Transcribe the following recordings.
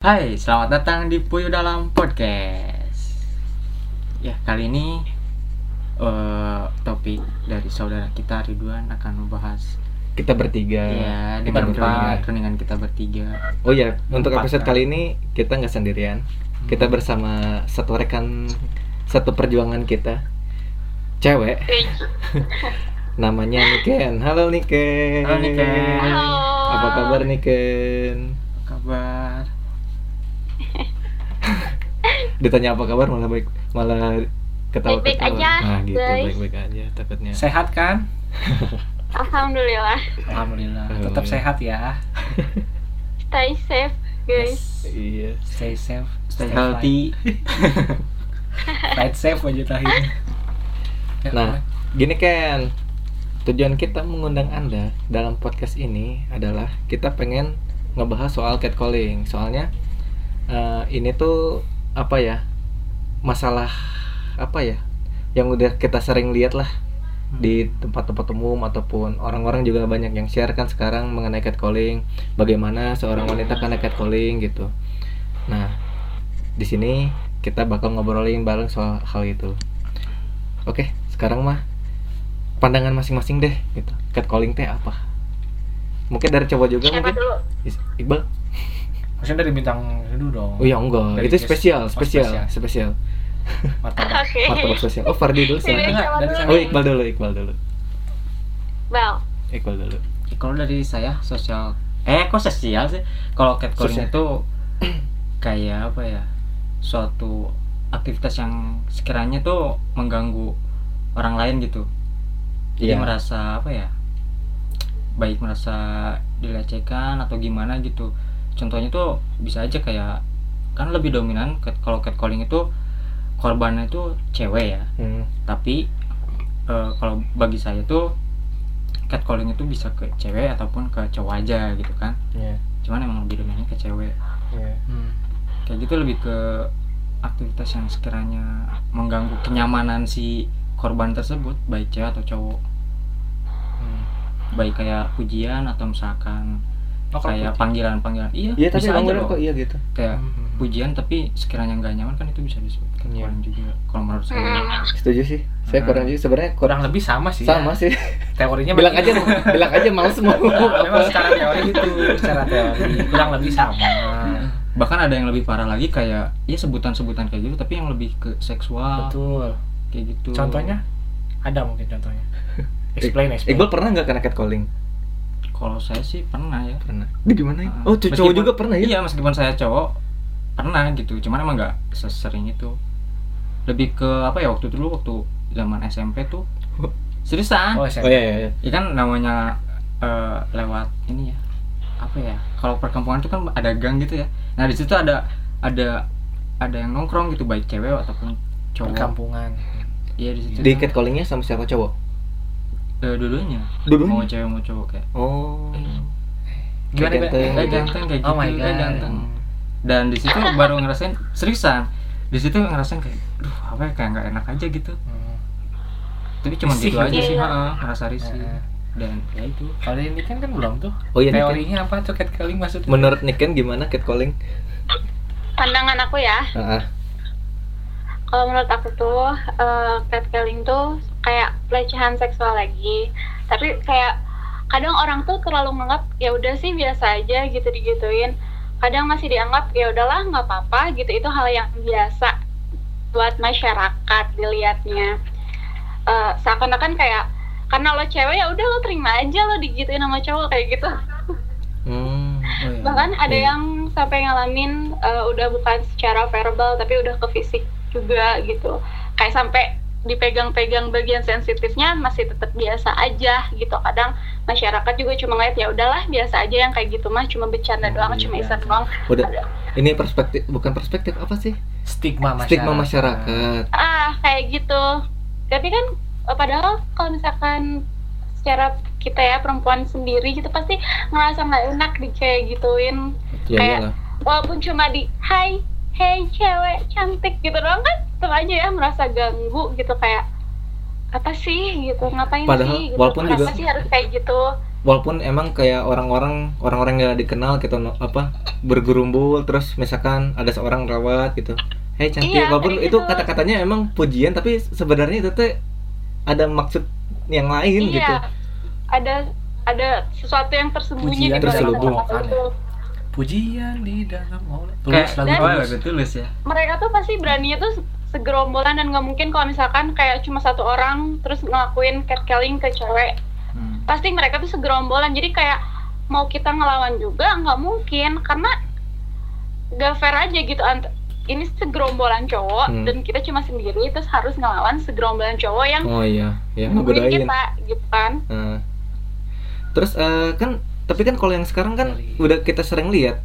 Hai, selamat datang di Puyo Dalam Podcast. Ya, kali ini eh, topik dari saudara kita Ridwan akan membahas kita bertiga ya kita dengan empat dengan kita bertiga. oh ya untuk Empat, episode kan? kali ini kita nggak sendirian kita Hmm. bersama satu rekan satu perjuangan kita cewek namanya Niken halo Niken Halo, Niken. Halo. apa kabar Niken Apa kabar? Ditanya apa kabar malah baik malah ketawa Baik-baik ketawa aja, nah gitu guys. baik baik aja takutnya Sehat kan? Alhamdulillah. Alhamdulillah. Tetap sehat ya. Stay safe, guys. iya Stay safe, stay healthy. Fight safe aja terakhir. Nah, gini kan tujuan kita mengundang anda dalam podcast ini adalah kita pengen ngebahas soal catcalling. Soalnya eh, ini tuh apa ya masalah apa ya yang udah kita sering lihat lah di tempat-tempat umum ataupun orang-orang juga banyak yang share kan sekarang mengenai catcalling, bagaimana seorang wanita kena catcalling gitu. Nah, di sini kita bakal ngobrolin bareng soal hal itu. Oke, sekarang mah pandangan masing-masing deh gitu. Catcalling teh apa? Mungkin dari cowok juga Siapa mungkin. dulu? Is- Iqbal? Maksudnya dari bintang dulu dong. Oh ya enggak, Dari itu kes- spesial, oh, spesial, spesial. spesial. Martabak spesial. Oh, Fardi dulu sana. Oh, Iqbal dulu, Iqbal dulu. Bel. Iqbal dulu. Kalau dari saya sosial eh kok sosial sih kalau catcalling Sosial. itu kayak apa ya suatu aktivitas yang sekiranya tuh mengganggu orang lain gitu jadi Iya. merasa apa ya baik merasa dilecehkan atau gimana gitu contohnya tuh bisa aja kayak kan lebih dominan cat- kalau catcalling itu korbannya itu cewek ya Hmm. tapi eh, kalau bagi saya tuh catcalling itu bisa ke cewek ataupun ke cowok aja gitu kan Iya. cuman emang lebih dominan ke cewek Iya. Hmm. kayak gitu lebih ke aktivitas yang sekiranya mengganggu kenyamanan si korban tersebut baik cewek atau cowok Hmm. baik kayak pujian atau misalkan Oh, kayak puji- panggilan-panggilan iya Iya, tapi loh kok iya gitu. kayak Hmm. pujian tapi sekiranya nggak nyaman kan itu bisa disebut Iya. catcalling juga kalau menurut saya Hmm. Setuju sih. Saya Hmm. kurang juga sebenarnya kurang kurang lebih sama sih. sama ya. sih. Teorinya bilang aja bilang aja males mau Memang apa. secara teori gitu, secara teori kurang lebih sama. bahkan ada yang lebih parah lagi kayak ya sebutan-sebutan kayak gitu tapi yang lebih ke seksual Betul. kayak gitu Contohnya ada mungkin contohnya. Explain, explain. Iqbal pernah nggak kena catcalling? Kalau saya sih pernah ya Pernah. Di gimana? Ah, Oh, cowok meskipun- juga pernah ya? iya meskipun saya cowok pernah gitu cuman emang nggak sesering itu lebih ke apa ya waktu dulu waktu zaman SMP tuh seriusan Oh, Oh SMP. iya iya. iya. ya kan namanya eh, lewat ini ya apa ya kalau perkampungan itu kan ada gang gitu ya nah di situ ada ada ada yang nongkrong gitu baik cewek ataupun cowok Perkampungan. iya di situ Di catcallingnya sama siapa cowok? Eh, dua-duanya Dua-duanya? mau cewek mau cowok kayak Oh. Gimana, Kayak Be? ganteng. kayak ganteng kayak Oh gitu my kayak God. ganteng dan di situ baru ngerasain seriusan di situ ngerasain kayak duh apa ya kayak nggak enak aja gitu Hmm. tapi cuma gitu aja gitu sih heeh, ngerasa risih Heeh. dan ya itu Kalau ini kan kan belum tuh. Oh iya, Niken. Teorinya apa tuh catcalling maksudnya? Menurut Niken gimana catcalling? Pandangan aku ya. Ah, ah. Kalau menurut aku tuh eh, catcalling tuh kayak pelecehan seksual lagi. Tapi kayak kadang orang tuh terlalu menganggap ya udah sih biasa aja gitu digituin. Kadang masih dianggap ya udahlah nggak apa-apa gitu. Itu hal yang biasa buat masyarakat dilihatnya. Eh, seakan-akan kayak karena lo cewek ya udah lo terima aja lo digituin sama cowok kayak gitu. Hmm. oh, iya. bahkan ada Iya. yang sampai ngalamin uh, udah bukan secara verbal tapi udah ke fisik juga gitu kayak sampai dipegang-pegang bagian sensitifnya masih tetap biasa aja gitu kadang masyarakat juga cuma ngeliat ya udahlah biasa aja yang kayak gitu mah cuma bercanda Oh, doang iya. cuma iseng doang Udah. Ada- Ini perspektif bukan perspektif apa sih? Stigma masyarakat. Stigma masyarakat. ah kayak gitu tapi kan eh, padahal kalau misalkan secara kita ya perempuan sendiri gitu pasti ngerasa nggak enak di kayak gituin Ya Kayak- iyalah. walaupun cuma di hai hey cewek cantik gitu doang kan tetap aja ya merasa ganggu gitu kayak apa sih gitu ngapain Padahal sih gitu. walaupun kenapa juga- sih harus kayak gitu walaupun emang kayak orang-orang orang-orang yang gak dikenal gitu no- apa bergerumbul terus misalkan ada seorang rawat gitu hei cantik Iya, walaupun itu gitu. kata-katanya emang pujian tapi sebenarnya itu teh ada maksud yang lain iya gitu ada ada sesuatu yang tersembunyi Pujian di balik terselubung. Pujian di dalam Allah. kayak Tulus lagu tulus. lagu tulus ya mereka tuh pasti beraninya tuh segerombolan dan nggak mungkin kalau misalkan kayak cuma satu orang terus ngelakuin catcalling ke cewek Hmm. pasti mereka tuh segerombolan jadi kayak mau kita ngelawan juga nggak mungkin karena gak fair aja gitu ant- ini segerombolan cowok Hmm. dan kita cuma sendiri terus harus ngelawan segerombolan cowok yang oh iya ya ngegodain kita gitu kan Nah. terus eh, kan tapi kan kalau yang sekarang kan Dari- udah kita sering lihat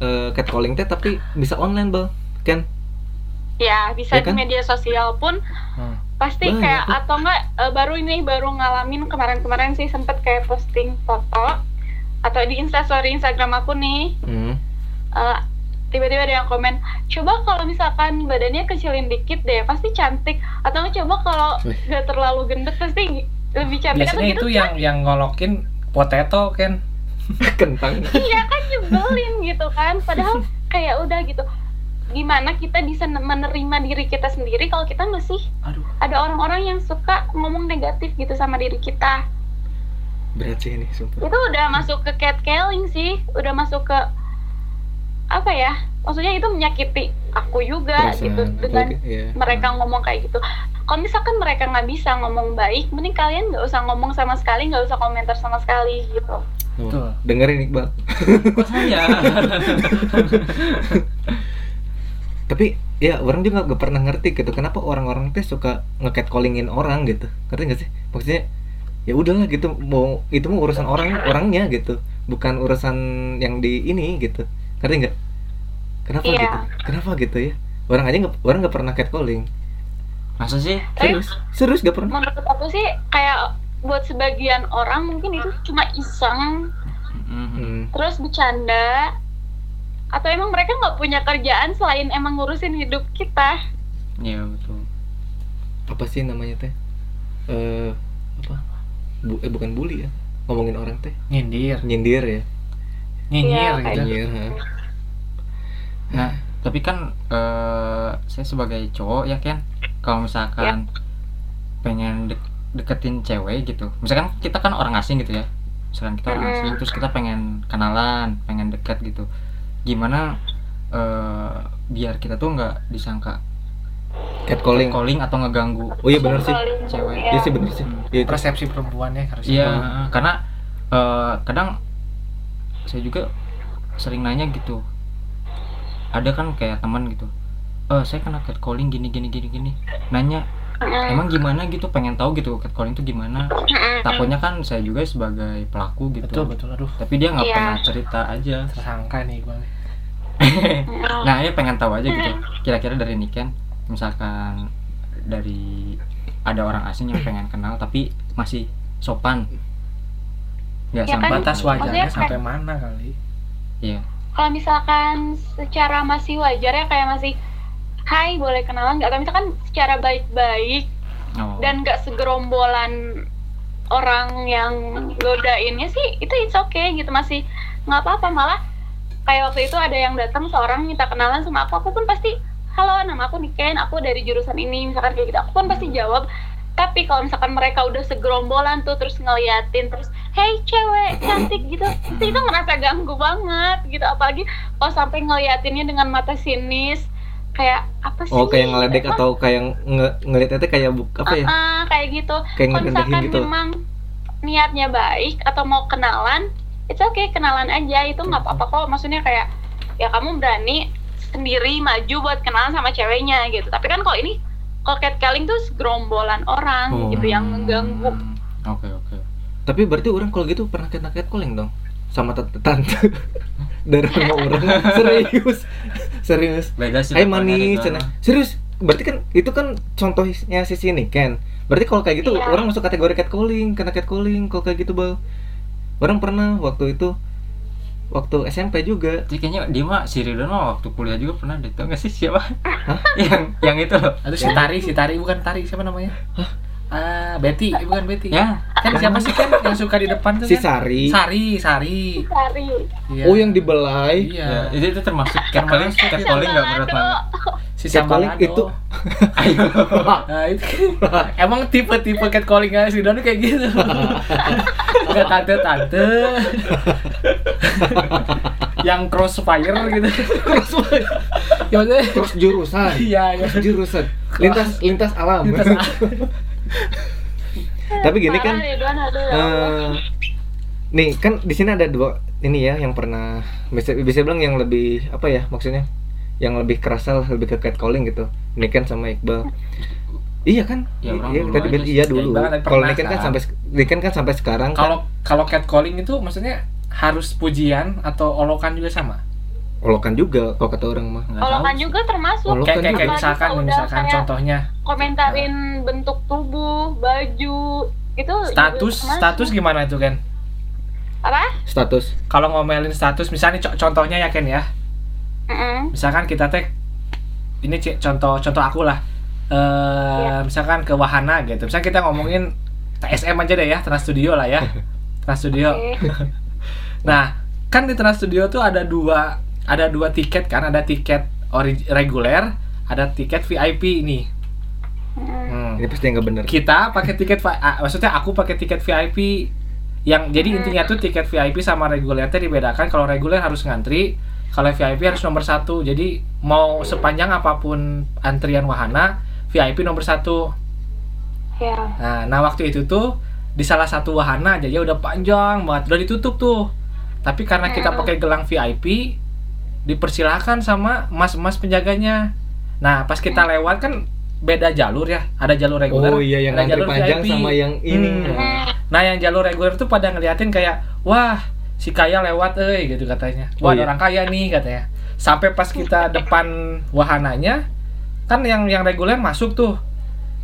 eh, catcalling teh tapi bisa online bal kan ya bisa Ya kan? di media sosial pun Hmm. pasti Banyak kayak tuh. atau enggak eh, baru ini baru ngalamin kemarin-kemarin sih sempet kayak posting foto atau di instastory Instagram aku nih hmm. eh, tiba-tiba ada yang komen coba kalau misalkan badannya kecilin dikit deh pasti cantik atau enggak coba kalau Wih. gak terlalu gendut pasti lebih cantik atau Biasanya gitu itu yang yang ngolokin potato kan. kentang. Iya kan nyebelin gitu kan. Padahal kayak udah gitu. Gimana kita bisa menerima diri kita sendiri kalau kita masih Aduh. ada orang-orang yang suka ngomong negatif gitu sama diri kita. Berat sih ini sumpah. Itu udah masuk ke catcalling sih. Udah masuk ke apa ya maksudnya itu menyakiti aku juga gitu perasaan dengan apalagi ya mereka ngomong kayak gitu. Kalau misalkan mereka nggak bisa ngomong baik mending kalian nggak usah ngomong sama sekali nggak usah komentar sama sekali gitu. Oh, Betul. dengerin Iqbal. Kok saya? Tapi ya orang juga gak pernah ngerti gitu kenapa orang-orang teh suka nge-catcallingin orang gitu. Ngerti gak sih? Maksudnya ya udahlah gitu mau itu mau urusan orang orangnya gitu. Bukan urusan yang di ini gitu ngerti nggak? Kenapa Iya. gitu? Kenapa gitu ya? Orang aja nggak orang nggak pernah catcalling. Masa sih? Tapi- serius? Serius gak pernah? menurut aku sih kayak buat sebagian orang mungkin itu cuma iseng. Mhm. hmm. terus bercanda. Atau emang mereka nggak punya kerjaan selain emang ngurusin hidup kita? Iya betul. Apa sih namanya teh? Eh apa? Bu, eh bukan bully ya? Ngomongin orang teh. Nyindir, nyindir ya? Nyinyir Iya, gitu. nyindir ha. Nah, tapi kan eh, saya sebagai cowok ya kan, kalau misalkan pengen dek- deketin cewek gitu, misalkan kita kan orang asing gitu ya, misalkan kita orang Mm-mm. asing, terus kita pengen kenalan, pengen dekat gitu, gimana eh, biar kita tuh nggak disangka catcalling calling atau ngeganggu? oh iya benar sih Cewek. ya. iya sih benar sih itu. Persepsi perempuannya harus Iya, karena eh, kadang saya juga sering nanya gitu. Ada kan kayak teman gitu. Eh, saya kena catcalling gini gini gini gini. Nanya, emang gimana gitu? Pengen tahu gitu catcalling itu gimana? Takutnya kan saya juga sebagai pelaku gitu. betul betul aduh Tapi dia nggak Iya. pernah cerita aja. tersangka nih bang Mm-mm. Nah, ini pengen tahu aja gitu. Kira-kira dari Niken, misalkan dari ada orang asing yang pengen kenal tapi masih sopan. Nggak Ya kan, sampai batas wajarnya sampai mana kali Iya. Kalau misalkan secara masih wajar ya kayak masih Hai boleh kenalan nggak? Atau misalkan secara baik-baik Oh. dan nggak segerombolan orang yang godainnya sih itu it's okay gitu masih nggak apa-apa malah kayak waktu itu ada yang datang seorang minta kenalan sama aku aku pun pasti halo nama aku Niken aku dari jurusan ini misalkan kayak gitu aku pun pasti jawab tapi kalau misalkan mereka udah segerombolan tuh terus ngeliatin terus hey cewek cantik gitu itu, itu ngerasa ganggu banget gitu. Apalagi kalau sampai ngeliatinnya dengan mata sinis kayak apa sih? Oh kayak ngeledek atau kayak nge ngeliatnya kayak buk apa ya? Ah, kayak gitu. Kayak kalau misalkan gitu. memang niatnya baik atau mau kenalan it's okay kenalan aja. Itu nggak apa-apa kok. Maksudnya kayak ya kamu berani sendiri maju buat kenalan sama ceweknya gitu. Tapi kan kalau ini kalau catcalling tuh gerombolan orang Oh. gitu yang mengganggu Oke oke. tapi berarti orang kalau gitu pernah kena catcalling dong sama tante tante dari rumah orang serius serius Beda sih. Hai pokoknya manis itu. cenah. serius berarti kan itu kan contohnya si sini kan berarti kalau kayak gitu Iya. orang masuk kategori catcalling kena catcalling kalau kayak gitu bal orang pernah waktu itu waktu SMP juga. Jadi kayaknya dia mah si Ridwan mah waktu kuliah juga pernah deh. Tau gak sih siapa? yang yang itu loh. aduh si tari si tari bukan tari siapa namanya Ah, Betty, eh, bukan Betty. ya Kan siapa sih kan yang suka di depan tuh Si kan? Sari. Sari, Sari. Sari Iya. Oh yang dibelai. Iya. ya, itu, itu termasuk catcalling catcalling nggak menurut mana Si Catcalling itu. ayo Nah, itu emang tipe-tipe catcalling si Doni kayak gitu. Enggak tante-tante. yang crossfire gitu. crossfire. Ya maksudnya Terus jurusan. Iya. Terus jurusan. Lintas lintas alam. Lintas Tapi gini kan ya eh nih kan di sini ada dua ini ya yang pernah bisa bisa bilang yang lebih apa ya maksudnya yang lebih kerasa lah, lebih ke catcalling gitu. Ini kan sama Iqbal. Iya kan? Ya, orang iya, dulu tadi aja iya dulu. Kan kalau Niken kan kan. sampai Niken kan sampai sekarang kan. Kalau kalau catcalling itu maksudnya harus pujian atau olokan juga sama? Olokan juga kalau kata orang mah Olokan juga termasuk Olokan Kayak kayak, kayak misalkan misalkan kayak contohnya komentarin bentuk tubuh baju itu status status gimana itu kan? apa status Kalau ngomelin status misalnya co- contohnya ya Ken ya. Mm-mm. Misalkan kita tag ini contoh contoh aku lah. Eh Iya. misalkan ke wahana gitu. Misalnya kita ngomongin TSM aja deh ya, Trans Studio lah ya. Trans Studio. Oke. Nah, kan di Trans Studio tuh ada dua ada dua tiket kan, ada tiket ori- reguler, ada tiket VIP nih. Mm-mm. Hmm. ini pasti nggak bener Kita pakai tiket maksudnya aku pakai tiket VIP yang jadi intinya tuh tiket VIP sama reguler teh dibedakan kalau reguler harus ngantri kalau VIP harus nomor satu jadi mau sepanjang apa pun antrian wahana VIP nomor satu ya nah, nah waktu itu tuh di salah satu wahana aja ya udah panjang banget udah ditutup tuh tapi karena kita Hmm. pakai gelang VIP dipersilahkan sama mas-mas penjaganya nah pas kita lewat kan beda jalur ya ada jalur reguler oh iya yang ada antri panjang VIP. sama yang ini Hmm. Hmm. Nah yang jalur reguler tuh pada ngeliatin kayak wah si kaya lewat eh gitu katanya. Oh, Wah ada iya. orang kaya nih katanya. Sampai pas kita depan wahananya kan yang yang reguler masuk tuh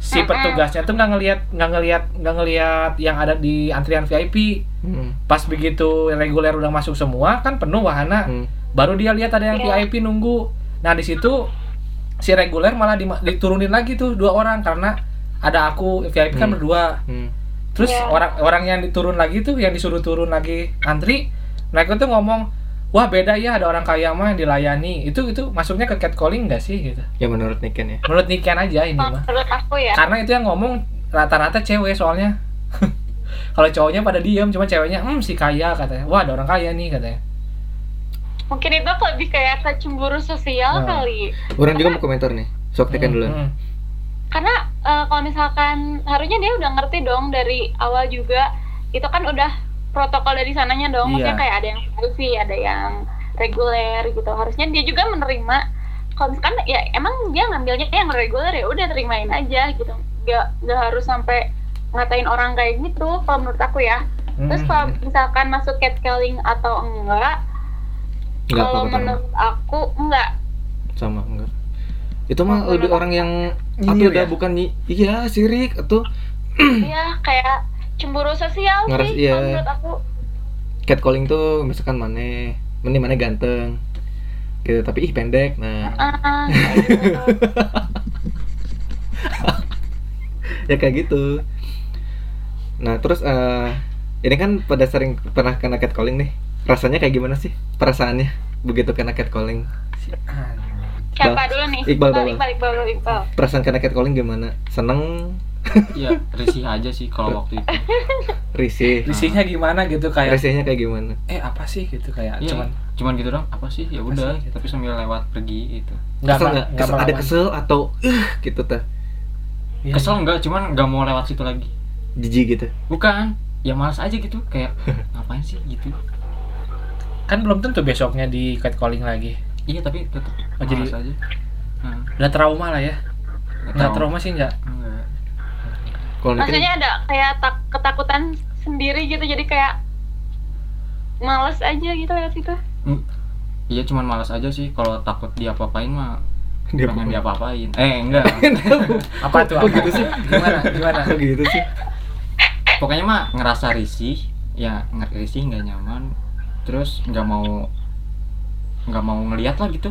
si petugasnya tuh nggak ngelihat nggak ngelihat nggak ngelihat yang ada di antrian VIP. Hmm. Pas begitu reguler udah masuk semua kan penuh wahana. Hmm. Baru dia lihat ada yang Iya. VIP nunggu. Nah di situ si reguler malah di- diturunin lagi tuh dua orang karena ada aku VIP kan Hmm. berdua. Hmm. Terus Iya. orang orang yang diturun lagi tuh yang disuruh turun lagi antri, mereka tuh ngomong, "Wah, beda ya ada orang kaya mah yang dilayani." Itu itu masuknya ke catcalling nggak sih gitu. ya menurut Niken ya Menurut Niken aja ini mah. menurut aku ya Karena itu yang ngomong rata-rata cewek soalnya. Kalau cowoknya pada diem, cuma ceweknya, "Hmm, si kaya," katanya. "Wah, ada orang kaya nih," katanya. Mungkin itu lebih kayak ke cemburu sosial Nah. kali. Orang juga mau komentar nih. Sok dulu Hmm, hmm. karena eh, kalau misalkan harusnya dia udah ngerti dong dari awal juga. Itu kan udah protokol dari sananya dong. Maksudnya Iya. kayak ada yang selfie ada yang reguler gitu. Harusnya dia juga menerima. Kalau misalkan ya emang dia ngambilnya yang reguler ya udah terimain aja gitu. Nggak nggak harus sampai ngatain orang kayak gitu kalau menurut aku ya. Terus Hmm. kalau misalkan masuk catcalling atau Enggak kalau apa-apa menurut aku enggak sama enggak itu mah lebih orang yang atau udah ya? bukan nyi- iya sirik atau ya kayak cemburu sosial Ngeras- sih iya. menurut aku. Catcalling tuh misalkan mana mana mana ganteng gitu. Tapi ih pendek nah. Ah, gitu. ya kayak gitu. Nah terus eh ini kan pada sering pernah kena catcalling nih rasanya kayak gimana sih perasaannya? Begitu kena catcalling. Si- ah, Siapa dulu nih? Iqbal, Iqbal, Bal. Iqbal, Iqbal, perasaan kena catcalling gimana? Seneng? Ya risih aja sih kalau waktu itu. Risih. Risihnya gimana gitu kayak risihnya kayak gimana? Eh apa sih gitu kayak Iya, cuman cuman gitu dong apa sih? Ya udah gitu? tapi sambil lewat pergi itu nggak kesel nggak? Kesel- ada kesel atau eh gitu teh? Iya, kesel enggak cuman nggak mau lewat situ lagi. Jijik gitu? Bukan. Ya malas aja gitu. Kayak ngapain sih? gitu kan belum tentu besoknya di catcalling lagi. Iya tapi tetap Oh, jadi- malas aja. Udah trauma lah ya. Nggak tahu. trauma. sih nggak. Enggak Maksudnya ada kayak tak, ketakutan sendiri gitu, jadi kayak males aja gitu lewat situ. iya cuman malas aja sih. Kalau takut dia apa-apain mah dia pengen dia apa-apain eh enggak. Apa tuh apa? gitu sih? gimana gimana? Kok gitu sih? Pokoknya mah ngerasa risih. Ya nggak risih nggak nyaman terus nggak mau nggak mau ngeliat lah gitu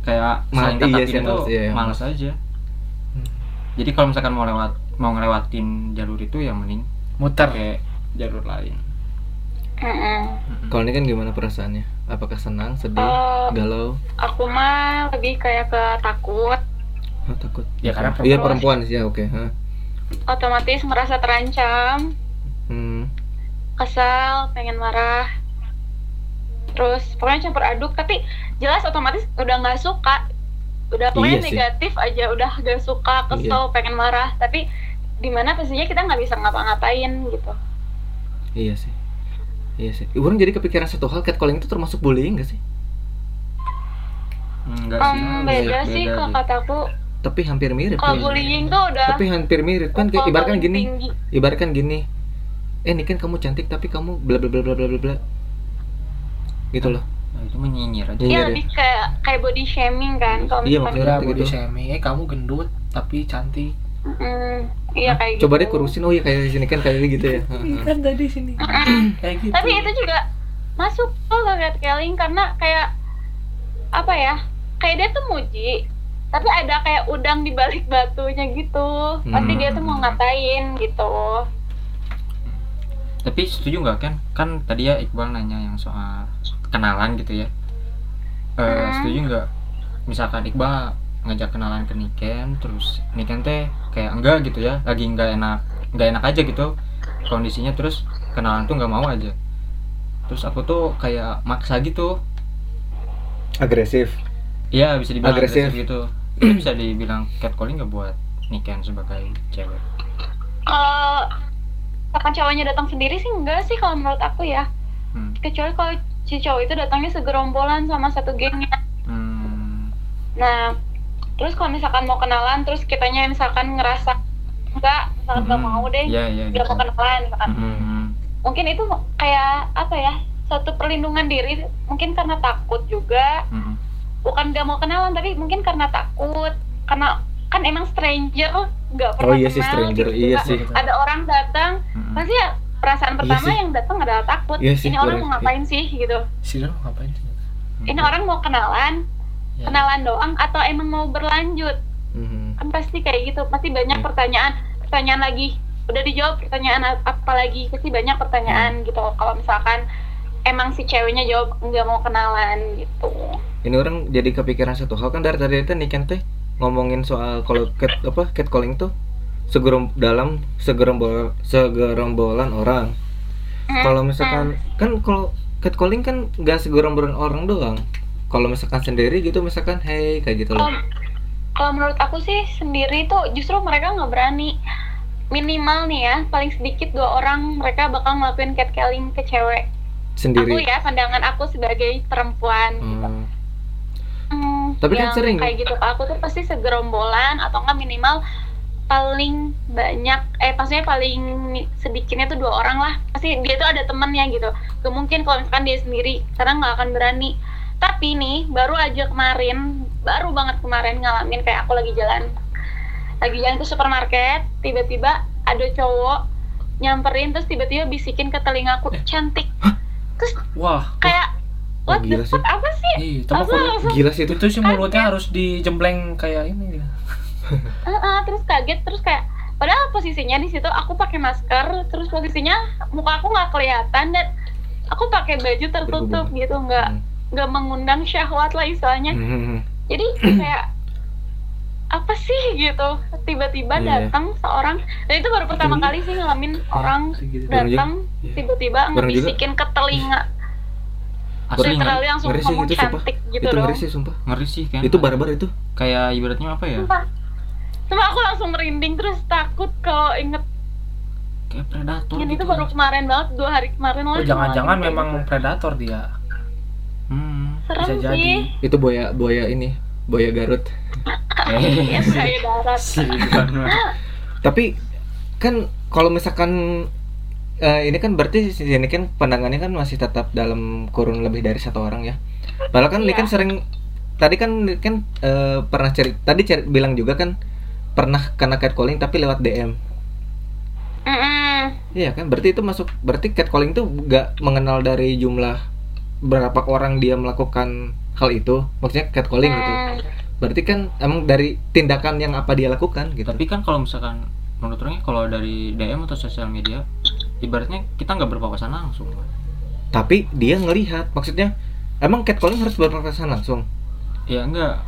kayak Mal- saling iya tatap sih, gitu males, iya, iya. males aja Hmm. jadi kalau misalkan mau lewat mau ngelewatin jalur itu ya mending muter pakai jalur lain. Kalau ini kan gimana perasaannya? Apakah senang, sedih, Eh, galau? aku mah lebih kayak ke takut Hah, takut? Ya, karena Iya perempuan. perempuan sih ya oke. Hah. otomatis merasa terancam Hmm. kesal pengen marah terus pokoknya campur aduk tapi jelas otomatis udah nggak suka udah pokoknya Iya sih. negatif aja udah gak suka kesel pengen marah tapi di mana pastinya kita nggak bisa ngapa-ngapain gitu Iya sih. Iya sih. Orang jadi kepikiran satu hal catcalling itu termasuk bullying gak sih? enggak Em, sih beda Iya, sih kalau kataku Tapi hampir mirip. kalau kayaknya. bullying tuh udah Tapi hampir mirip kan kayak ibaratkan gini. tinggi. Ibaratkan gini. Eh, ini kan kamu cantik tapi kamu bla bla bla bla bla bla. Gitu loh. Nah, itu menyinyir aja. Iya Iya deh. lebih kayak kayak body shaming kan kalau Iya, maksudnya Kira gitu. body shaming. Eh kamu gendut tapi cantik. Mm, iya kayak Coba gitu. deh kurusin. Oh iya kayak di sini kan kayak gitu ya. Kan tadi sini. Kayak gitu. Tapi itu juga masuk tuh ke catcalling karena kayak apa ya kayak dia tuh muji tapi ada kayak udang di balik batunya gitu. Pasti dia tuh mau ngatain gitu. Tapi setuju nggak kan kan tadi ya Iqbal nanya yang soal kenalan gitu ya. Eh, Hmm. setuju nggak? Misalkan Iqbal ngajak kenalan ke Niken terus Niken teh kayak enggak gitu ya lagi nggak enak nggak enak aja gitu kondisinya terus kenalan tuh nggak mau aja. Terus aku tuh kayak maksa gitu. Agresif. Iya bisa dibilang Agresif. agresif, gitu. Itu bisa dibilang catcalling nggak buat Niken sebagai cewek? Kalau misalkan cowoknya datang sendiri sih enggak sih kalau menurut aku ya hmm. kecuali kalau si cowok itu datangnya segerombolan sama satu gengnya Hmm. nah terus kalau misalkan mau kenalan terus kitanya misalkan ngerasa enggak misalkan nggak Hmm. mau deh Iya iya nggak gitu. mau kenalan misalkan Hmm. mungkin itu kayak apa ya satu perlindungan diri mungkin karena takut juga Hmm. bukan gak mau kenalan tapi mungkin karena takut karena kan emang stranger nggak pernah Oh iya sih, kenal stranger. gitu. Iya Nggak- sih. ada orang datang Hmm. pasti ya perasaan Iya pertama sih. yang datang adalah takut. Iya sih, ini orang mau ngapain sih gitu. Sih lo ngapain sih? Ini orang mau kenalan Ya. kenalan doang atau emang mau berlanjut? Mhm. kan pasti kayak gitu pasti banyak Hmm. pertanyaan. Pertanyaan lagi udah dijawab pertanyaan ap- apa lagi? Pasti banyak Hmm. pertanyaan gitu. Kalau misalkan emang si ceweknya jawab nggak mau kenalan gitu. Ini orang jadi kepikiran satu hal kan dari tadi itu Niken teh ngomongin soal kalau cat apa catcalling tuh segerom dalam segerombol segerombolan orang. Hmm, Kalau misalkan kan kalau catcalling kan nggak segerombolan orang doang. Kalau misalkan sendiri gitu misalkan hey kayak gitu loh. kalau menurut aku sih sendiri tuh justru mereka nggak berani minimal nih ya paling sedikit dua orang mereka bakal ngelakuin catcalling ke cewek aku Sendiri. ya pandangan aku sebagai perempuan gitu. Hmm. Hmm, Tapi kan sering. kayak gitu ke aku tuh pasti segerombolan atau enggak minimal paling banyak eh maksudnya paling sedikitnya tuh dua orang lah. Pasti dia tuh ada temennya gitu. Gak mungkin kalau misalkan dia sendiri karena nggak akan berani. Tapi nih baru aja kemarin baru banget kemarin ngalamin kayak aku lagi jalan. Lagi jalan ke supermarket tiba-tiba ada cowok nyamperin terus tiba-tiba bisikin ke telingaku cantik. Terus wah kayak Wah, what the fuck? Apa sih? Mah Aku langsung Gila sih itu. itu sih mulutnya harus dijembleng kayak ini ya. Heeh, terus kaget terus kayak padahal posisinya di situ aku pakai masker terus posisinya muka aku nggak kelihatan dan aku pakai baju tertutup Berhubungan. gitu nggak Hmm. nggak mengundang syahwat lah istilahnya Hmm. jadi kayak apa sih gitu tiba-tiba Iya. datang seorang dan itu baru pertama kali sih ngalamin orang Baru datang Iya. tiba-tiba ngebisikin ke telinga asli literally langsung Ngeri sih ngomong itu sumpah. cantik gitu itu dong ngeri sih sumpah. ngeri sih kan Itu barbar itu. kayak ibaratnya apa ya sumpah Sumpah aku langsung merinding terus takut kalau inget kayak predator yang gitu itu baru kemarin banget dua hari kemarin lah oh jangan-jangan memang gitu. predator dia hmm. serem bisa jadi. sih Itu buaya buaya ini, buaya Garut. ya eh darat mah. Tapi kan kalau misalkan eh, ini kan berarti si ini kan pandangannya kan masih tetap dalam kurun lebih dari satu orang ya. Padahal kan ini Iya. kan sering tadi kan kan eh, pernah cari tadi cari, bilang juga kan pernah kena catcalling tapi lewat DM. Mm-mm. Iya kan? Berarti itu masuk berarti catcalling tuh nggak mengenal dari jumlah berapa orang dia melakukan hal itu. Maksudnya catcalling gitu. Hmm. Berarti kan emang dari tindakan yang apa dia lakukan gitu. tapi kan kalau misalkan menurut orangnya kalau dari DM atau sosial media ibaratnya kita nggak berpapasan langsung tapi dia ngelihat maksudnya emang catcalling harus berpapasan langsung ya enggak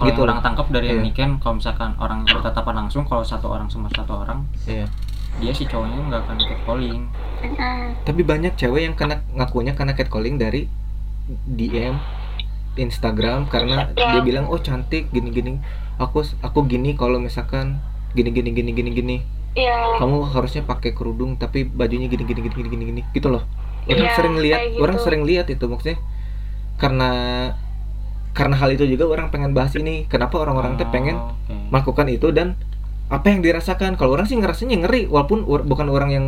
kalau Gitu. yang orang tangkap dari yang Iya. Niken kalau misalkan orang bertatapan langsung kalau satu orang sama satu orang Iya. dia si cowoknya nggak akan catcalling tapi banyak cewek yang kena ngakunya karena catcalling dari DM Instagram karena Ya. dia bilang oh cantik gini gini aku aku gini kalau misalkan gini gini gini gini gini Iya. kamu harusnya pakai kerudung tapi bajunya gini gini gini gini gini, gitu loh orang Iya, sering lihat gitu. orang sering lihat itu maksudnya karena karena hal itu juga orang pengen bahas ini kenapa orang-orang teh pengen Oh, oke. melakukan itu dan apa yang dirasakan kalau orang sih ngerasanya ngeri walaupun or- bukan orang yang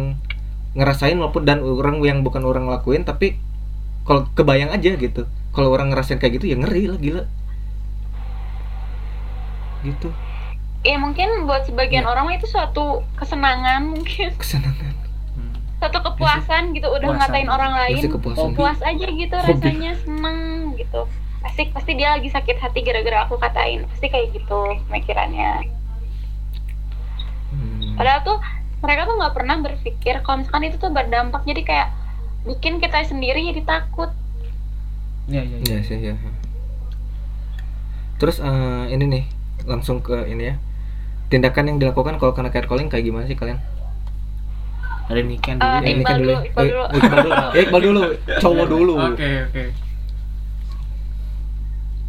ngerasain walaupun dan orang yang bukan orang ngelakuin tapi kalau kebayang aja gitu kalau orang ngerasain kayak gitu ya ngeri lah gila gitu Ya mungkin buat sebagian Ya. orang itu suatu kesenangan mungkin kesenangan Hmm. suatu kepuasan gitu udah Kepuasan. ngatain orang lain masih kepuasan puas aja gitu Hobi. rasanya seneng gitu pasti pasti dia lagi sakit hati gara-gara aku katain pasti kayak gitu pemikirannya Hmm. padahal tuh mereka tuh nggak pernah berpikir kalau misalkan itu tuh berdampak jadi kayak bikin kita sendiri jadi takut Iya iya. Iya sih ya. Terus eh, ini nih langsung ke ini ya. Tindakan yang dilakukan kalau kena catcalling kayak gimana sih kalian? Dari Niken Eh, dulu. Eh, Iqbal kan dulu, ya. Iqbal Eh, dulu. Iqbal dulu. Ya, Iqbal dulu. Cowok dulu. Oke oke.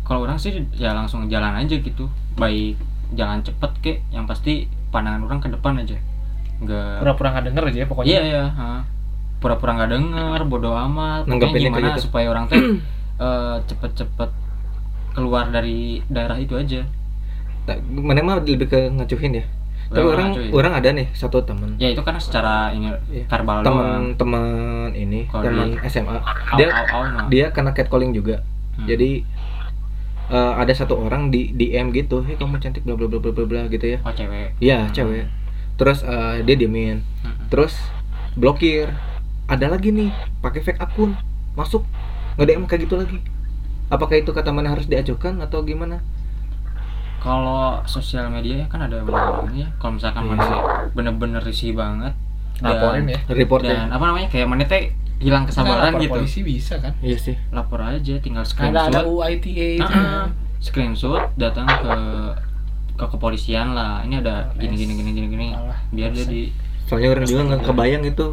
Kalau orang sih ya langsung jalan aja gitu. Baik jalan cepet kek, yang pasti pandangan orang ke depan aja. Enggak. Pura-pura nggak denger aja ya pokoknya. Iya iya. ha. Pura-pura nggak denger, bodo amat. Kayak gimana gitu. supaya orang teh eh, cepet-cepet keluar dari daerah itu aja. Tak, Mana mah lebih ke ngacuhin ya. Tapi Orang orang ngacuhin. orang ada nih satu teman. Ya itu kan secara ini Iya. verbal doang. Teman-teman ini, Kalau teman SMA. Dia au, au, nah. dia kena catcalling juga. Hmm. Jadi eh, ada satu orang di DM gitu, "Hei kamu cantik bla bla bla bla bla bla" gitu ya. oh cewek. Iya, Hmm. cewek. Terus eh, dia diemin. Hmm. terus blokir ada lagi nih pakai fake akun masuk nge DM kayak gitu lagi apakah itu kata mana harus diajukan atau gimana Kalau sosial media ya kan ada undang-undangnya. Kalau misalkan Iya mana sih. bener-bener risih banget dan- Laporin ya. report dan ya apa namanya kayak mana teh hilang kesabaran Lapor gitu. Polisi bisa kan? iya sih Lapor aja, tinggal Kan ada ada screenshot. UITA itu. Ah, ah. screenshot datang ke ke kepolisian lah. Ini ada gini gini gini gini gini. Malah. Biar dia di soalnya orang juga nggak kebayang itu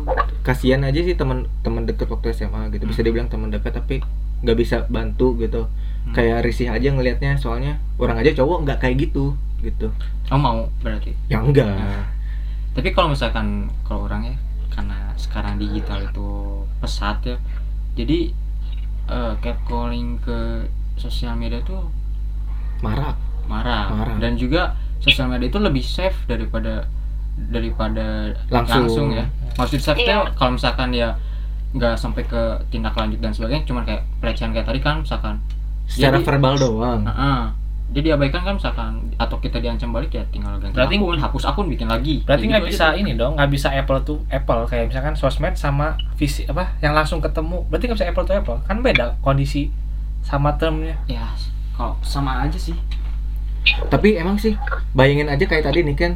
kasihan aja sih teman teman deket waktu SMA gitu bisa dibilang teman dekat tapi nggak bisa bantu gitu Hmm. kayak risih aja ngelihatnya soalnya orang aja cowok nggak kayak gitu gitu oh mau berarti. ya enggak Nah, Tapi kalau misalkan kalau orang ya karena sekarang digital itu pesat ya. Jadi eh, catcalling ke sosial media tuh marah marah. Marah. dan juga sosial media itu lebih safe daripada daripada Langsung. ya maksud safe Iya. tuh kalau misalkan dia nggak sampai ke tindak lanjut dan sebagainya cuman kayak pelecehan kayak tadi kan misalkan secara Jadi- verbal doang Heeh. Jadi diabaikan kan misalkan atau kita diancam balik ya tinggal ganti Berarti- akun hapus akun bikin lagi Berarti nggak gitu bisa aja ini dong, nggak bisa apple to apple kayak misalkan sosmed sama visi apa yang langsung ketemu. Berarti nggak bisa apple to apple. Kan beda kondisi sama termnya. ya kalau sama aja sih tapi emang sih bayangin aja kayak tadi nih kan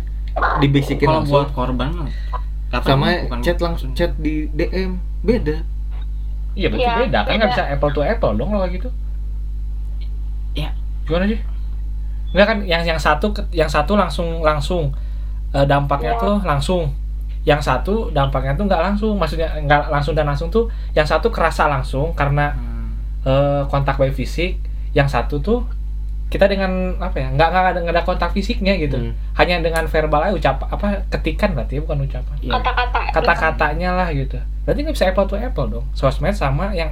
dibisikin kalau langsung buat korban apa sama ini? Bukan- chat langsung chat di DM beda Iya berarti Iya, beda kan nggak bisa apple to apple dong kalau gitu. Ya. Gimana sih? Enggak kan yang yang satu yang satu langsung langsung eh, dampaknya Iya. tuh langsung. Yang satu dampaknya tuh nggak langsung, maksudnya nggak langsung dan langsung tuh yang satu kerasa langsung karena Hmm. eh, kontak by fisik, yang satu tuh kita dengan apa ya nggak nggak ada nggak ada kontak fisiknya gitu Hmm. hanya dengan verbal aja ucap apa ketikan berarti ya, bukan ucapan Iya. kata-kata kata-katanya lah gitu berarti nggak bisa apple to apple dong sosmed sama yang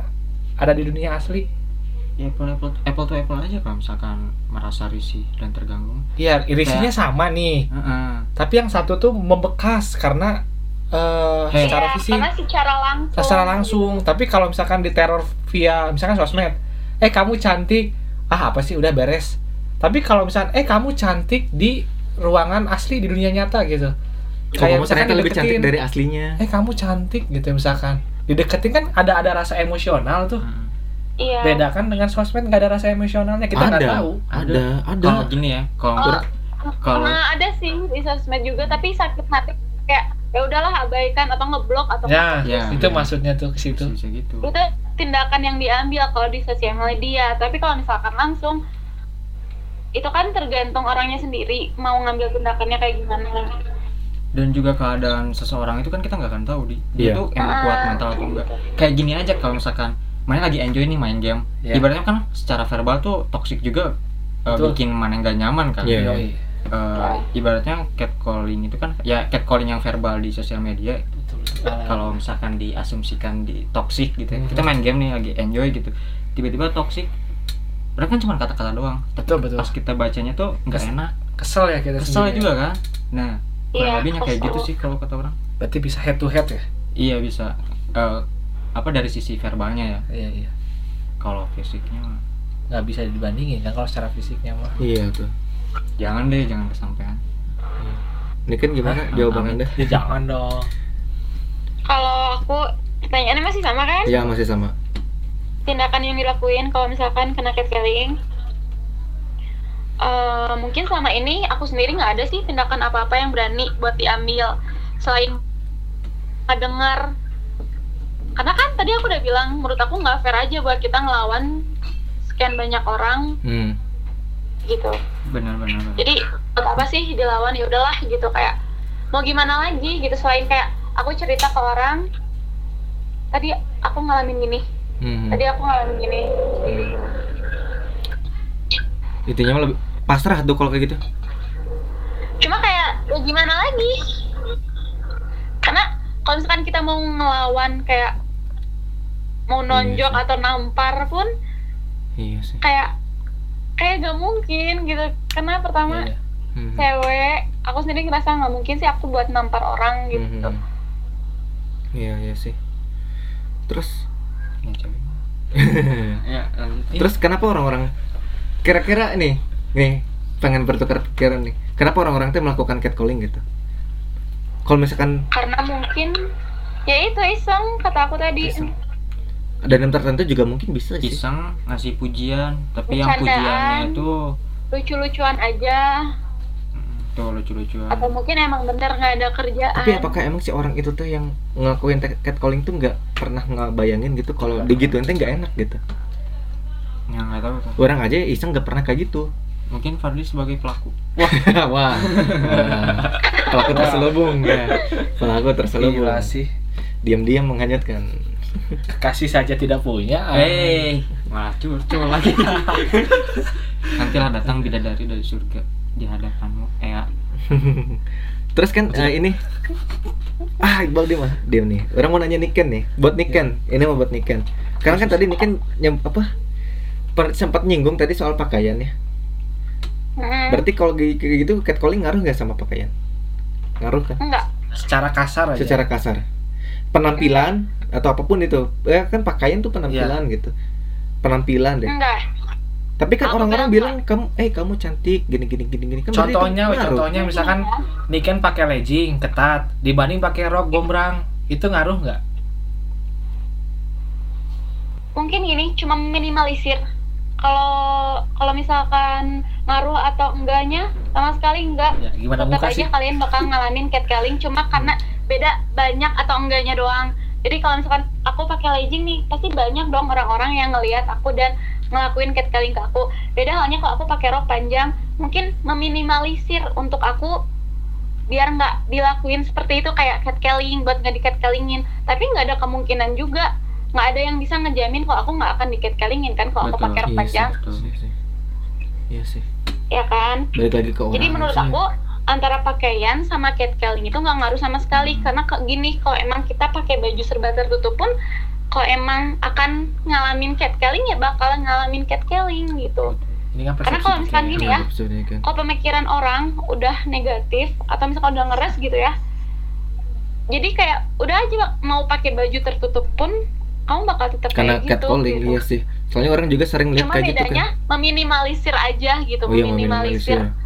ada di dunia asli ya apple, apple, apple to apple aja kalau misalkan merasa risih dan terganggu. Iya irisinya sama nih. Heeh. tapi yang satu tuh membekas karena eh Hey. secara Iya, fisik. karena secara langsung. Secara langsung. Tapi kalau misalkan diteror via misalkan sosmed eh kamu cantik. Ah apa sih? Udah beres. Tapi kalau misalkan eh kamu cantik di ruangan asli di dunia nyata gitu. Oh, kayak kamu misalkan lebih cantik dari aslinya. Eh kamu cantik gitu misalkan. Dideketin kan ada ada rasa emosional tuh. Heeh. Iya beda kan dengan sosmed nggak ada rasa emosionalnya kita nggak tahu ada ada kalau gini ya kalau Oh, Kalau Nah, ada sih di sosmed juga tapi sakit hati kayak ya udahlah abaikan atau ngeblok atau Ya, Ya, itu ya. maksudnya tuh ke situ. bisa gitu. itu tindakan yang diambil kalau di sosial media tapi kalau misalkan langsung itu kan tergantung orangnya sendiri mau ngambil tindakannya kayak gimana Dan juga keadaan seseorang itu kan kita nggak akan tahu di dia Iya. tuh emang kuat mental atau enggak. Kayak gini aja kalau misalkan main lagi enjoy nih main game. Iya. Ibaratnya kan secara verbal tuh toxic juga uh, Betul. bikin mana nggak nyaman kan. Iya. Yoi. Uh, ibaratnya catcalling itu kan ya catcalling yang verbal di sosial media kalau misalkan diasumsikan di toxic gitu ya. Hmm. kita main game nih lagi enjoy gitu tiba-tiba toxic padahal kan cuma kata-kata doang tapi betul betul. pas kita bacanya tuh nggak Kes- enak Kesel ya kita kesel sendiri. juga kan nah Iya, lebihnya kayak gitu sih kalau kata orang Berarti bisa head to head ya? iya bisa Eh, apa dari sisi verbalnya ya Iya iya. kalau fisiknya mah Nggak bisa dibandingin kan kalau secara fisiknya mah. Iya tuh. jangan deh jangan kesampaian Ini kan gimana Hah? jawaban Anda? Ya jangan dong. kalau aku pertanyaannya masih sama kan Ya masih sama. tindakan yang dilakuin kalau misalkan kena catcalling Eh, mungkin selama ini aku sendiri nggak ada sih tindakan apa-apa yang berani buat diambil selain dengar karena kan tadi aku udah bilang menurut aku nggak fair aja buat kita ngelawan sekian banyak orang. Hmm. gitu. Benar-benar jadi buat apa sih dilawan? Ya udahlah gitu. Kayak mau gimana lagi? Gitu selain kayak aku cerita ke orang tadi aku ngalamin gini. Hmm. tadi aku ngalamin gini. Hmm. Intinya lebih pasrah tuh kalau kayak gitu. cuma kayak ya gimana lagi? Karena kalau misalkan kita mau ngelawan kayak mau nonjok Iya atau nampar pun Iya sih. kayak kayak gak mungkin gitu karena pertama Iya, iya. Hmm. cewek aku sendiri ngerasa nggak mungkin sih aku buat nampar orang gitu Hmm. Iya iya sih. Terus ya cewek ya lanjut Terus kenapa orang-orang kira-kira nih, nih pengen bertukar pikiran nih. Kenapa orang-orang tuh melakukan catcalling gitu? Kalau misalkan karena mungkin ya itu iseng kata aku tadi Iseng. Dan yang tertentu juga mungkin bisa sih. iseng ngasih pujian tapi yang pujiannya itu lucu-lucuan aja tuh lucu-lucuan atau mungkin emang bener nggak ada kerjaan Tapi apakah emang si orang itu tuh yang ngelakuin te- catcalling tuh nggak pernah ngebayangin gitu kalau digituin tuh nggak enak gitu. yang nggak tahu tuh Orang aja iseng nggak pernah kayak gitu. mungkin Fadli sebagai pelaku Wah, wah. Pelaku terselubung ya. Pelaku terselubung. Gila sih. Diam-diam menghanyutkan. Kasih saja tidak punya. eh malah curcol lagi nantilah datang bidadari dari surga di hadapanmu eh ya. Terus kan eh, ini ah Iqbal dia mah diam nih. Orang mau nanya Niken nih, buat Niken. Ini mau buat Niken. Karena kan tadi Niken nyam apa? per- sempat nyinggung tadi soal pakaian ya. Mm, Berarti kalau gitu catcalling ngaruh nggak sama pakaian? Ngaruh kan? enggak Secara kasar aja. Secara kasar. Penampilan atau apa pun itu. Ya kan pakaian tuh penampilan gitu. Penampilan deh. enggak Tapi kan orang-orang bilang kamu eh kamu cantik gini gini gini gini kan Contohnya, contohnya misalkan Niken pakai legging ketat dibanding pakai rok gombrang, itu ngaruh nggak? mungkin gini cuma minimalisir kalau kalau misalkan ngaruh atau enggaknya sama sekali enggak Ya, gimana tetap aja sih? kalian bakal ngalamin catcalling cuma karena beda banyak atau enggaknya doang jadi kalau misalkan aku pakai legging nih pasti banyak dong orang-orang yang ngelihat aku dan ngelakuin catcalling ke aku beda halnya kalau aku pakai rok panjang mungkin meminimalisir untuk aku biar nggak dilakuin seperti itu kayak catcalling buat nggak di catcallingin tapi nggak ada kemungkinan juga nggak ada yang bisa ngejamin kalau aku nggak akan di catcallingin kan kalau aku pakai rok iya panjang Betul. Iya sih. Iya sih. ya kan Balik lagi ke orang. Jadi menurut sih. aku antara pakaian sama catcalling itu nggak ngaruh sama sekali karena ke gini kalau emang kita pakai baju serba tertutup pun kalau emang akan ngalamin catcalling ya bakal ngalamin catcalling gitu. Ini kan Karena kalau misalkan Niken. gini ya, episode-nya kan. kalau pemikiran orang udah negatif atau misalkan udah ngeres gitu ya, jadi kayak udah aja mau pakai baju tertutup pun kamu bakal tetap Karena kayak gitu. catcalling gitu. iya sih. Soalnya orang juga sering lihat Cuma kayak gitu bedanya kan. meminimalisir aja gitu, Oh iya meminimalisir. meminimalisir.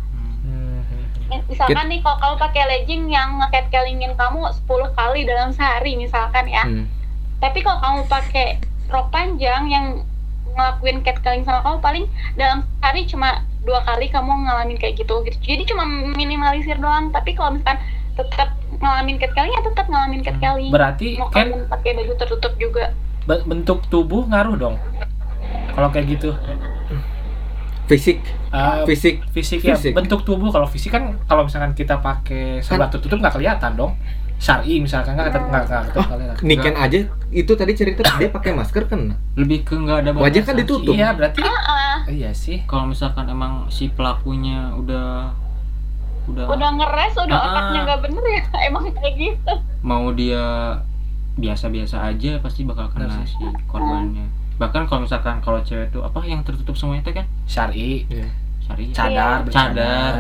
Hmm, hmm, hmm. Misalkan nih kalau kamu pakai legging yang nge-catcallingin kamu 10 kali dalam sehari misalkan ya. Hmm. Tapi kalau kamu pakai rok panjang yang ngelakuin catcalling sama kamu paling dalam sehari cuma dua kali kamu ngalamin kayak gitu gitu jadi cuma minimalisir doang tapi kalau misalkan tetap ngalamin catcalling ya tetap ngalamin catcalling Berarti mau kan kamu pakai baju tertutup juga be- bentuk tubuh ngaruh dong. Kalau kayak gitu. Fisik. Eh, fisik. fisik ya. Fisik. bentuk tubuh kalau fisik kan kalau misalkan kita pakai serba tertutup nggak kelihatan dong. Syari misalkan nggak ketep- nggak kelihatan. Niken aja itu tadi cerita dia pakai masker kan? Lebih ke nggak ada Wajah kan ditutup. iya berarti ah iya sih. Kalau misalkan emang si pelakunya udah udah, udah ngeres udah Ah. otaknya nggak bener ya emang kayak gitu. Mau dia biasa-biasa aja pasti bakal kena si korbannya bahkan kalau misalkan kalau cewek tuh apa yang tertutup semuanya itu kan? Syari. Iya. sari cadar Iya. cadar.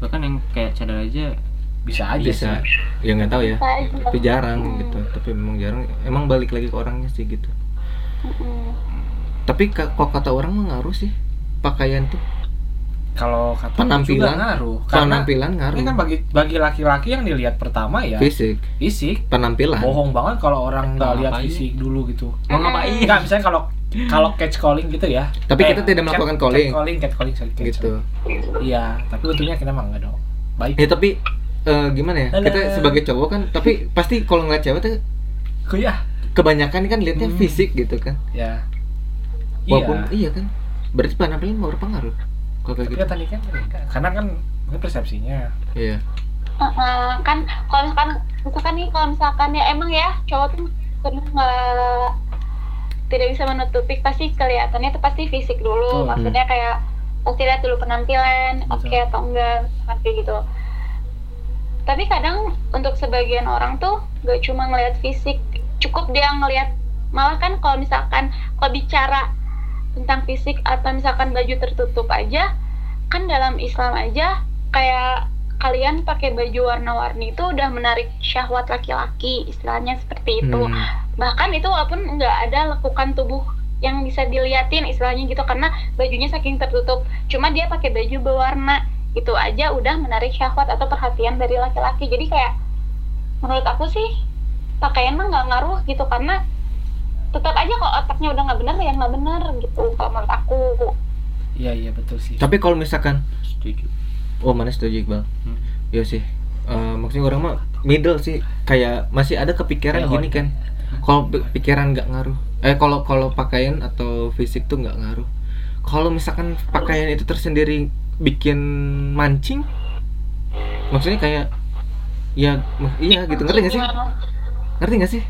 Bahkan yang kayak cadar aja bisa aja bisa. sih. Ya nggak tahu ya. Bisa tapi jarang Hmm. gitu. Tapi memang jarang. Emang balik lagi ke orangnya sih gitu. Mm-mm. tapi kok kata orang mah ngaruh sih. Pakaian tuh kalau kata Penampilan. juga ngaruh karena penampilan ngaruh ini kan bagi bagi laki-laki yang dilihat pertama ya fisik fisik penampilan bohong banget kalau orang nggak lihat fisik dulu gitu mau ngapain Enggak, misalnya kalau kalau catch calling gitu ya. Tapi Eh, kita tidak cat- melakukan calling. Cat calling, cat calling, sorry, catch gitu. Iya, tapi untungnya kita emang enggak dong. Baik. ya tapi eh, gimana ya kita sebagai cowok kan tapi pasti kalau ngeliat cewek tuh Kuliah. kebanyakan kan liatnya Hmm. fisik gitu kan Ya. walaupun iya. iya kan berarti penampilan mau berpengaruh kalau kayak Tapi gitu kan tadi kan karena kan mungkin persepsinya. iya. Heeh, kan kalau misalkan misalkan nih kalau misalkan ya emang ya cowok tuh nggak tidak bisa menutupi pasti kelihatannya tuh pasti fisik dulu. Betul. maksudnya kayak pasti lihat dulu penampilan oke atau enggak kayak gitu. Tapi kadang untuk sebagian orang tuh gak cuma ngelihat fisik cukup dia ngelihat malah kan kalau misalkan kalau bicara tentang fisik atau misalkan baju tertutup aja kan dalam Islam aja kayak kalian pakai baju warna-warni itu udah menarik syahwat laki-laki istilahnya seperti itu. Hmm. bahkan itu walaupun nggak ada lekukan tubuh yang bisa diliatin istilahnya gitu karena bajunya saking tertutup. Cuma dia pakai baju berwarna itu aja udah menarik syahwat atau perhatian dari laki-laki. Jadi kayak menurut aku sih pakaian mah nggak ngaruh gitu karena tetap aja kalau otaknya udah nggak bener ya nggak bener gitu kalau menurut aku. Iya, iya betul sih. tapi kalau misalkan setuju. Oh mana setuju Iqbal? Hmm. Iya sih. Eh, maksudnya orang mah middle sih. Kayak masih ada kepikiran Kayak gini kan. Kalau pi- pikiran nggak ngaruh. Eh kalau kalau pakaian atau fisik tuh nggak ngaruh. Kalau misalkan pakaian itu tersendiri bikin mancing maksudnya kayak ya iya gitu. Ngerti nggak sih? Ngerti nggak sih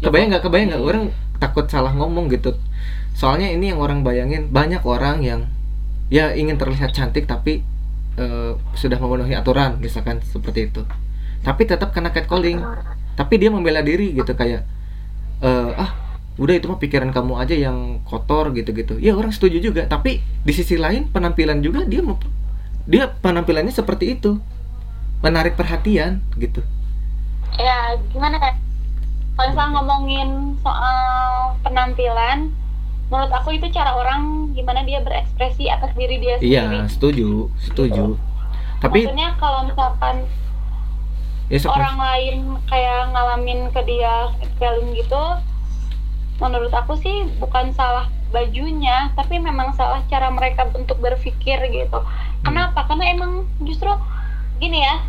kebayang nggak? Kebayang nggak? Iya. orang takut salah ngomong gitu. Soalnya ini yang orang bayangin banyak orang yang ya ingin terlihat cantik tapi eh, sudah memenuhi aturan misalkan seperti itu. Tapi tetap kena catcalling. Tapi dia membela diri gitu kayak eh, ah udah itu mah pikiran kamu aja yang kotor gitu-gitu. Ya orang setuju juga. Tapi di sisi lain penampilan juga dia dia penampilannya seperti itu. Menarik perhatian gitu. Ya gimana ya kalau misalnya ngomongin soal penampilan menurut aku itu cara orang gimana dia berekspresi atas diri dia iya sendiri. setuju setuju. Tapi maksudnya kalau misalkan ya sok- orang lain kayak ngalamin ke dia catcalling gitu menurut aku sih bukan salah bajunya tapi memang salah cara mereka untuk berpikir gitu. Kenapa? Karena emang justru gini ya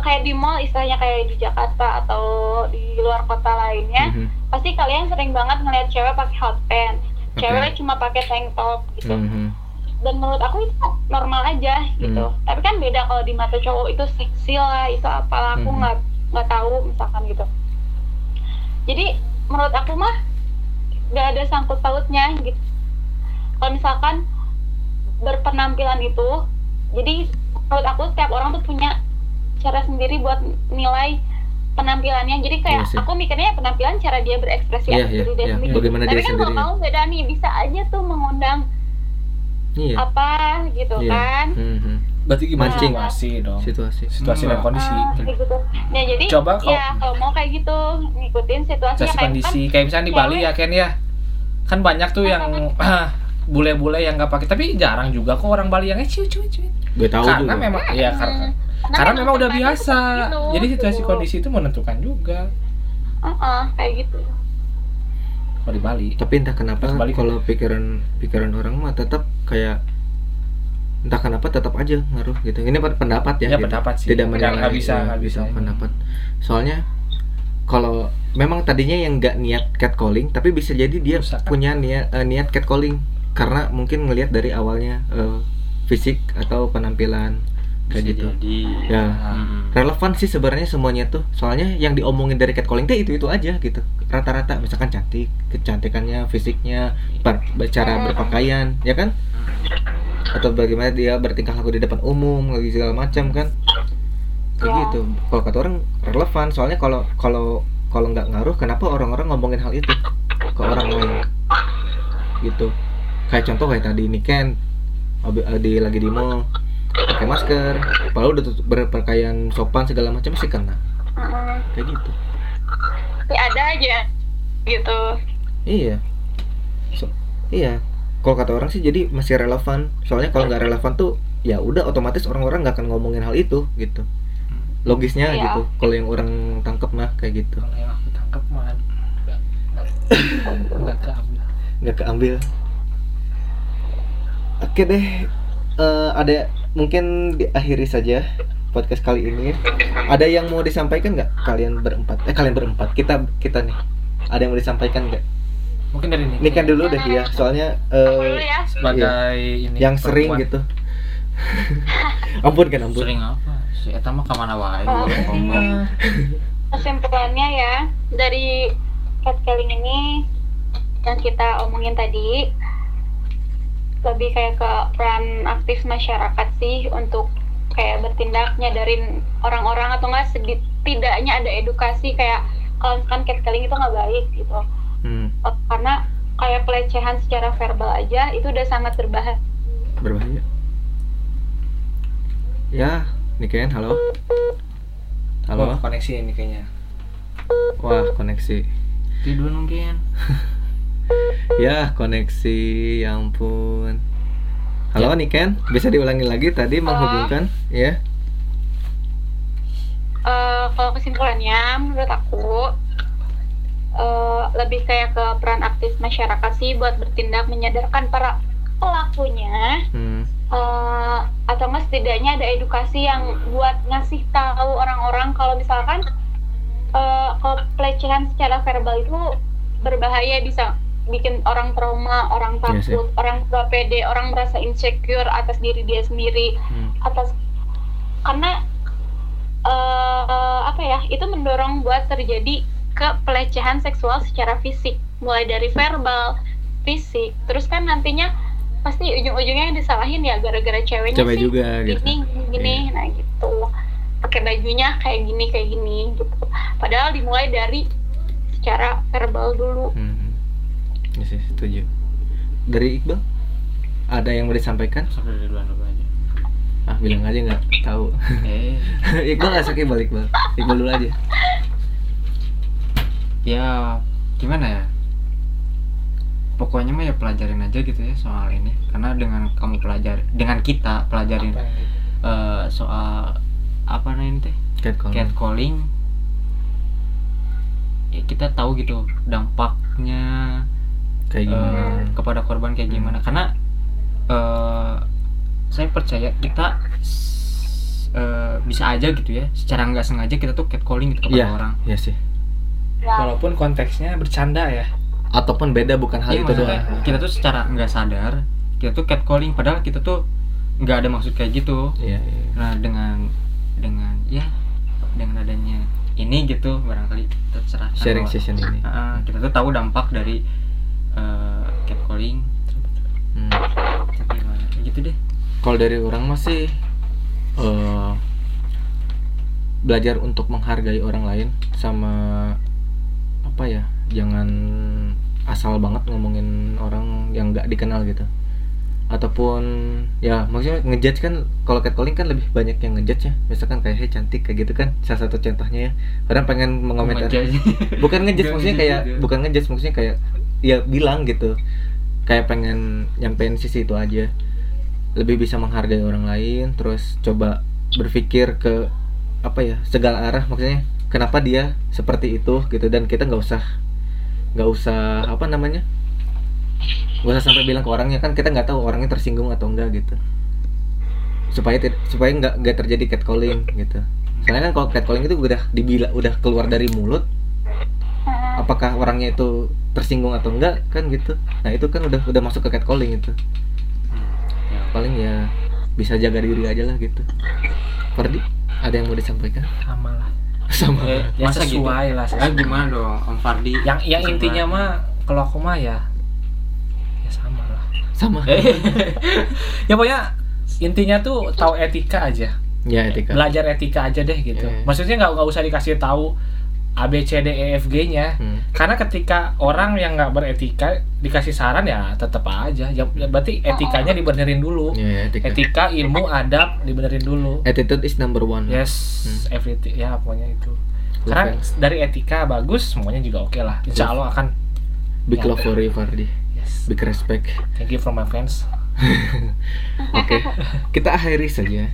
kayak di mall istilahnya kayak di Jakarta atau di luar kota lainnya Mhm, pasti kalian sering banget ngeliat cewek pakai hot pants. Cewek cuma pakai tank top gitu. Mhm. dan menurut aku itu normal aja gitu. Hmm. tapi kan beda kalau di mata cowok itu seksi lah itu apalah aku Hmm. nggak nggak tahu misalkan gitu. Jadi menurut aku mah nggak ada sangkut pautnya gitu. Kalau misalkan berpenampilan itu jadi menurut aku setiap orang tuh punya cara sendiri buat nilai penampilannya jadi kayak Iya aku mikirnya ya penampilan cara dia berekspresi Iya, atas iya, diri dia iya. sendiri Bagaimana tapi dia kan sendiri. kalau kamu beda nih bisa aja tuh mengundang iya apa gitu Iya. kan Mhm. Berarti gimana Mancing. situasi dong? situasi Situasi dan Enggak. kondisi. Kayak gitu. Nah jadi Coba kalau- ya kalau mau kayak gitu ngikutin situasinya Situasi kayak kondisi kan kayak misalnya di Bali ya Ken ya. Kan banyak tuh yang bule-bule yang nggak pakai tapi jarang juga kok orang Bali yang eh cuy cuy cuy. gue tahu Karena juga memang iya karena Hmm, karena memang udah biasa. seperti itu, Jadi situasi gitu. kondisi itu menentukan juga Heeh, kayak gitu. kalau di Bali. tapi entah kenapa balik. kalau pikiran pikiran orang mah tetap kayak entah kenapa tetap aja ngaruh gitu ini pen- pendapat ya Ya, gitu. pendapat sih. tidak menilai nggak bisa, ya, nggak bisa ini. pendapat soalnya kalau memang tadinya yang nggak niat catcalling tapi bisa jadi dia Bisa kan? punya niat eh, niat catcalling karena mungkin ngelihat dari awalnya eh, fisik atau penampilan kayak Bisa gitu. jadi. Ya. Mm-mm. relevan sih sebenarnya semuanya tuh. Soalnya yang diomongin dari catcalling tuh itu itu aja gitu. Rata-rata misalkan cantik kecantikannya fisiknya par- cara berpakaian ya kan? Atau bagaimana dia bertingkah laku di depan umum lagi segala macam kan? Kayak Ya. gitu. Kalau kata orang relevan. Soalnya kalau kalau kalau nggak ngaruh kenapa orang-orang ngomongin hal itu ke orang lain? Gitu. Kayak contoh kayak tadi ini Ken abi- di lagi di mall pakai masker. Padahal udah tutup- berpakaian sopan segala macam sih kena Mm-mm. kayak gitu. Tapi ada aja gitu. Iya. So- iya. Kalau kata orang sih jadi masih relevan. Soalnya kalau nggak relevan tuh ya udah otomatis orang-orang nggak akan ngomongin hal itu gitu. Logisnya Iya. gitu. Kalau yang orang tangkep mah kayak gitu. Kalau yang aku tangkap mah nggak keambil. nggak keambil. Oke deh Eh, ada mungkin diakhiri saja podcast kali ini. Ada yang mau disampaikan nggak kalian berempat? Eh kalian berempat. Kita kita nih. Ada yang mau disampaikan nggak? Mungkin dari ini. ini kan dulu deh ya soalnya eh, ya. Sebagai ini yang sering perempuan. gitu. Ampun kan ampun. Sering apa? Si eta mah ke mana wae? Oh, kesimpulannya ya dari catcalling ini yang kita omongin tadi lebih kayak ke peran aktif masyarakat sih untuk kayak bertindak nyadarin orang-orang atau enggak setidaknya ada edukasi kayak kalau misalkan catcalling itu nggak baik gitu. Hmm, Oh, karena kayak pelecehan secara verbal aja itu udah sangat berbahaya. Berbahaya. Ya Niken halo. Halo, halo koneksi ini kayaknya. wah koneksi. Tidur mungkin Ya, koneksi, ya ampun. Halo Niken, bisa diulangi lagi tadi menghubungkan, ya? Eh, kalau kesimpulannya menurut aku eh, lebih kayak ke peran aktif masyarakat sih buat bertindak menyadarkan para pelakunya. Hmm, eh, atau enggak setidaknya ada edukasi yang buat ngasih tahu orang-orang kalau misalkan eh, kalau pelecehan secara verbal itu berbahaya bisa bikin orang trauma, orang Iya takut, orang gak pede, orang merasa insecure atas diri dia sendiri. Hmm, atas karena eh apa ya itu mendorong buat terjadi ke pelecehan seksual secara fisik. Mulai dari verbal fisik. Terus kan nantinya pasti ujung-ujungnya yang disalahin ya gara-gara ceweknya Cewek sih. juga gitu. gini gini Iya. nah gitu. Pakai bajunya kayak gini kayak gini gitu. Padahal dimulai dari secara verbal dulu. Hmm. Ya sih, setuju. Dari Iqbal, ada yang mau disampaikan? sampai dari duluan dulu aja Ah, bilang aja nggak tahu. eh Iqbal nggak sakit balik Iqbal. Iqbal dulu aja. ya gimana ya pokoknya mah ya pelajarin aja gitu ya soal ini karena dengan kamu pelajari dengan kita pelajarin Apa eh, soal apa namanya teh Catcalling. catcalling ya kita tahu gitu dampaknya Kayak gimana? eh, kepada korban kayak gimana karena eh, saya percaya kita eh, bisa aja gitu ya secara nggak sengaja kita tuh catcalling gitu kepada Iya, orang iya sih. ya Walaupun konteksnya bercanda ya. Ataupun beda bukan hal Iya, itu doang. kita tuh secara nggak sadar kita tuh catcalling padahal kita tuh nggak ada maksud kayak gitu Iya, iya. nah dengan dengan ya dengan adanya ini gitu barangkali terserah Sharing session ini. kita tuh tahu dampak dari eh, catcalling. Hmm. tapi gimana gitu deh. Kalau dari orang masih eh belajar untuk menghargai orang lain sama apa ya jangan asal banget ngomongin orang yang nggak dikenal gitu. Ataupun ya maksudnya ngejudge kan kalau catcalling kan lebih banyak yang ngejudge ya. Misalkan kayak hey cantik kayak gitu kan salah satu contohnya ya. Orang pengen mengomentari. Bukan ngejudge maksudnya kayak bukan ngejudge maksudnya kayak ya bilang gitu. Kayak pengen nyampein sisi itu aja. Lebih bisa menghargai orang lain terus coba berpikir ke apa ya segala arah. Maksudnya kenapa dia seperti itu gitu. Dan kita nggak usah nggak usah apa namanya nggak usah sampai bilang ke orangnya. Kan kita nggak tahu orangnya tersinggung atau enggak gitu. Supaya supaya nggak nggak terjadi catcalling gitu. Soalnya kan kalau catcalling itu udah dibila udah keluar dari mulut apakah orangnya itu tersinggung atau enggak kan gitu. Nah itu kan udah udah masuk ke catcalling itu. Ya, paling ya bisa jaga diri aja lah gitu. Fardi ada yang mau disampaikan? Sama lah. Sama. Eh, ya masa gitu? sesuai lah Eh sesuai. gimana dong Om Fardi? yang yang Sesuai. intinya mah kalau aku mah ya ya sama lah. Sama. Eh, ya pokoknya intinya tuh tahu etika aja. Ya etika. Belajar etika aja deh gitu. Iya. maksudnya nggak nggak usah dikasih tahu A B C D E F G nya. Hmm. karena ketika orang yang nggak beretika dikasih saran ya tetap aja. Ya, ya berarti etikanya dibenerin dulu. Ya, ya, etika. Etika ilmu adab dibenerin dulu. Attitude is number one. Yes Hmm. everything. Ya pokoknya itu. Love karena fans. dari etika bagus semuanya juga oke lah. Insya Allah akan big Ya. love for you Fardi. Yes. Big respect. Thank you from my fans. Oke kita akhiri saja.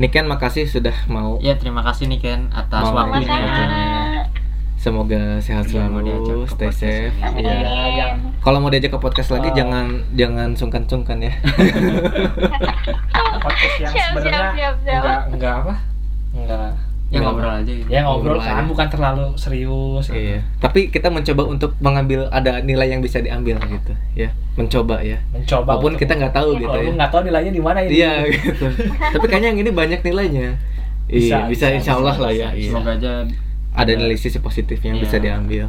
Niken makasih sudah mau ya terima kasih nih Ken atas Mau waktunya. Semoga sehat Iya, selalu stay podcast safe lagi. Iya. Ya, yang kalau mau diajak ke podcast lagi Oh. jangan jangan sungkan-sungkan ya podcast yang Siap, sebenarnya siap, siap, siap. enggak enggak apa enggak Ya ngobrol aja gitu. ya ngobrol Ngobrol kan aja. bukan terlalu serius Iya. Tapi kita mencoba untuk mengambil ada nilai yang bisa diambil gitu, ya. Mencoba ya. mencoba Walaupun kita nggak tahu gitu walaupun ya. nggak tahu nilainya di mana ini Iya gitu. Tapi kayaknya yang ini banyak nilainya. iya, Bisa, bisa, bisa, insya Allah bisa, lah ya. bisa. Iya. Semoga aja Ada nilai sisi positif yang Iya. bisa diambil.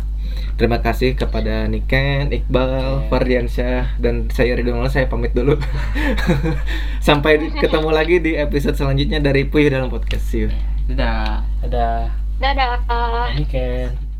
Terima kasih kepada Niken, Iqbal, Iya. Fardiansyah, dan saya Ridwan Maulana. Saya pamit dulu. Sampai ketemu lagi di episode selanjutnya dari Puyuh dalam Podcast. See you. Dadah. ada Dadah. ini kan